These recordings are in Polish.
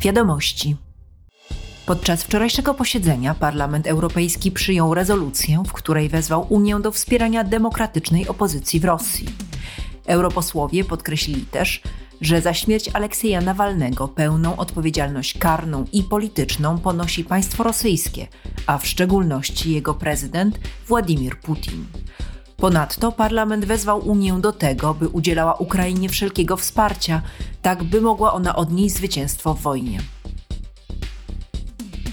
Wiadomości. Podczas wczorajszego posiedzenia Parlament Europejski przyjął rezolucję, w której wezwał Unię do wspierania demokratycznej opozycji w Rosji. Europosłowie podkreślili też, że za śmierć Aleksieja Nawalnego pełną odpowiedzialność karną i polityczną ponosi państwo rosyjskie, a w szczególności jego prezydent Władimir Putin. Ponadto parlament wezwał Unię do tego, by udzielała Ukrainie wszelkiego wsparcia, tak by mogła ona odnieść zwycięstwo w wojnie.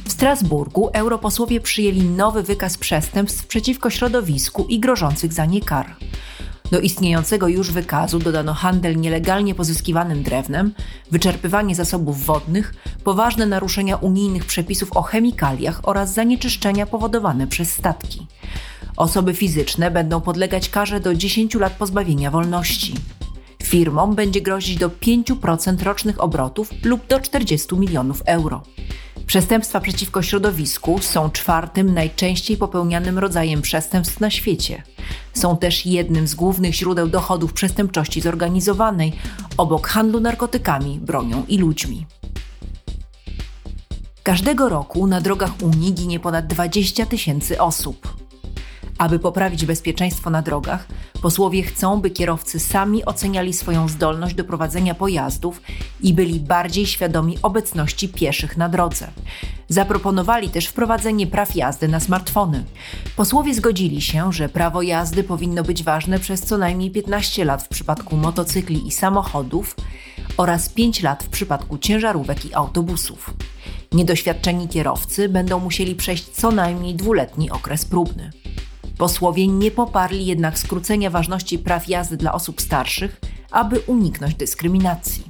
W Strasburgu europosłowie przyjęli nowy wykaz przestępstw przeciwko środowisku i grożących za nie kar. Do istniejącego już wykazu dodano handel nielegalnie pozyskiwanym drewnem, wyczerpywanie zasobów wodnych, poważne naruszenia unijnych przepisów o chemikaliach oraz zanieczyszczenia powodowane przez statki. Osoby fizyczne będą podlegać karze do 10 lat pozbawienia wolności. Firmom będzie grozić do 5% rocznych obrotów lub do 40 milionów euro. Przestępstwa przeciwko środowisku są czwartym najczęściej popełnianym rodzajem przestępstw na świecie. Są też jednym z głównych źródeł dochodów przestępczości zorganizowanej, obok handlu narkotykami, bronią i ludźmi. Każdego roku na drogach Unii ginie ponad 20 tysięcy osób. Aby poprawić bezpieczeństwo na drogach, posłowie chcą, by kierowcy sami oceniali swoją zdolność do prowadzenia pojazdów i byli bardziej świadomi obecności pieszych na drodze. Zaproponowali też wprowadzenie praw jazdy na smartfony. Posłowie zgodzili się, że prawo jazdy powinno być ważne przez co najmniej 15 lat w przypadku motocykli i samochodów oraz 5 lat w przypadku ciężarówek i autobusów. Niedoświadczeni kierowcy będą musieli przejść co najmniej dwuletni okres próbny. Posłowie nie poparli jednak skrócenia ważności praw jazdy dla osób starszych, aby uniknąć dyskryminacji.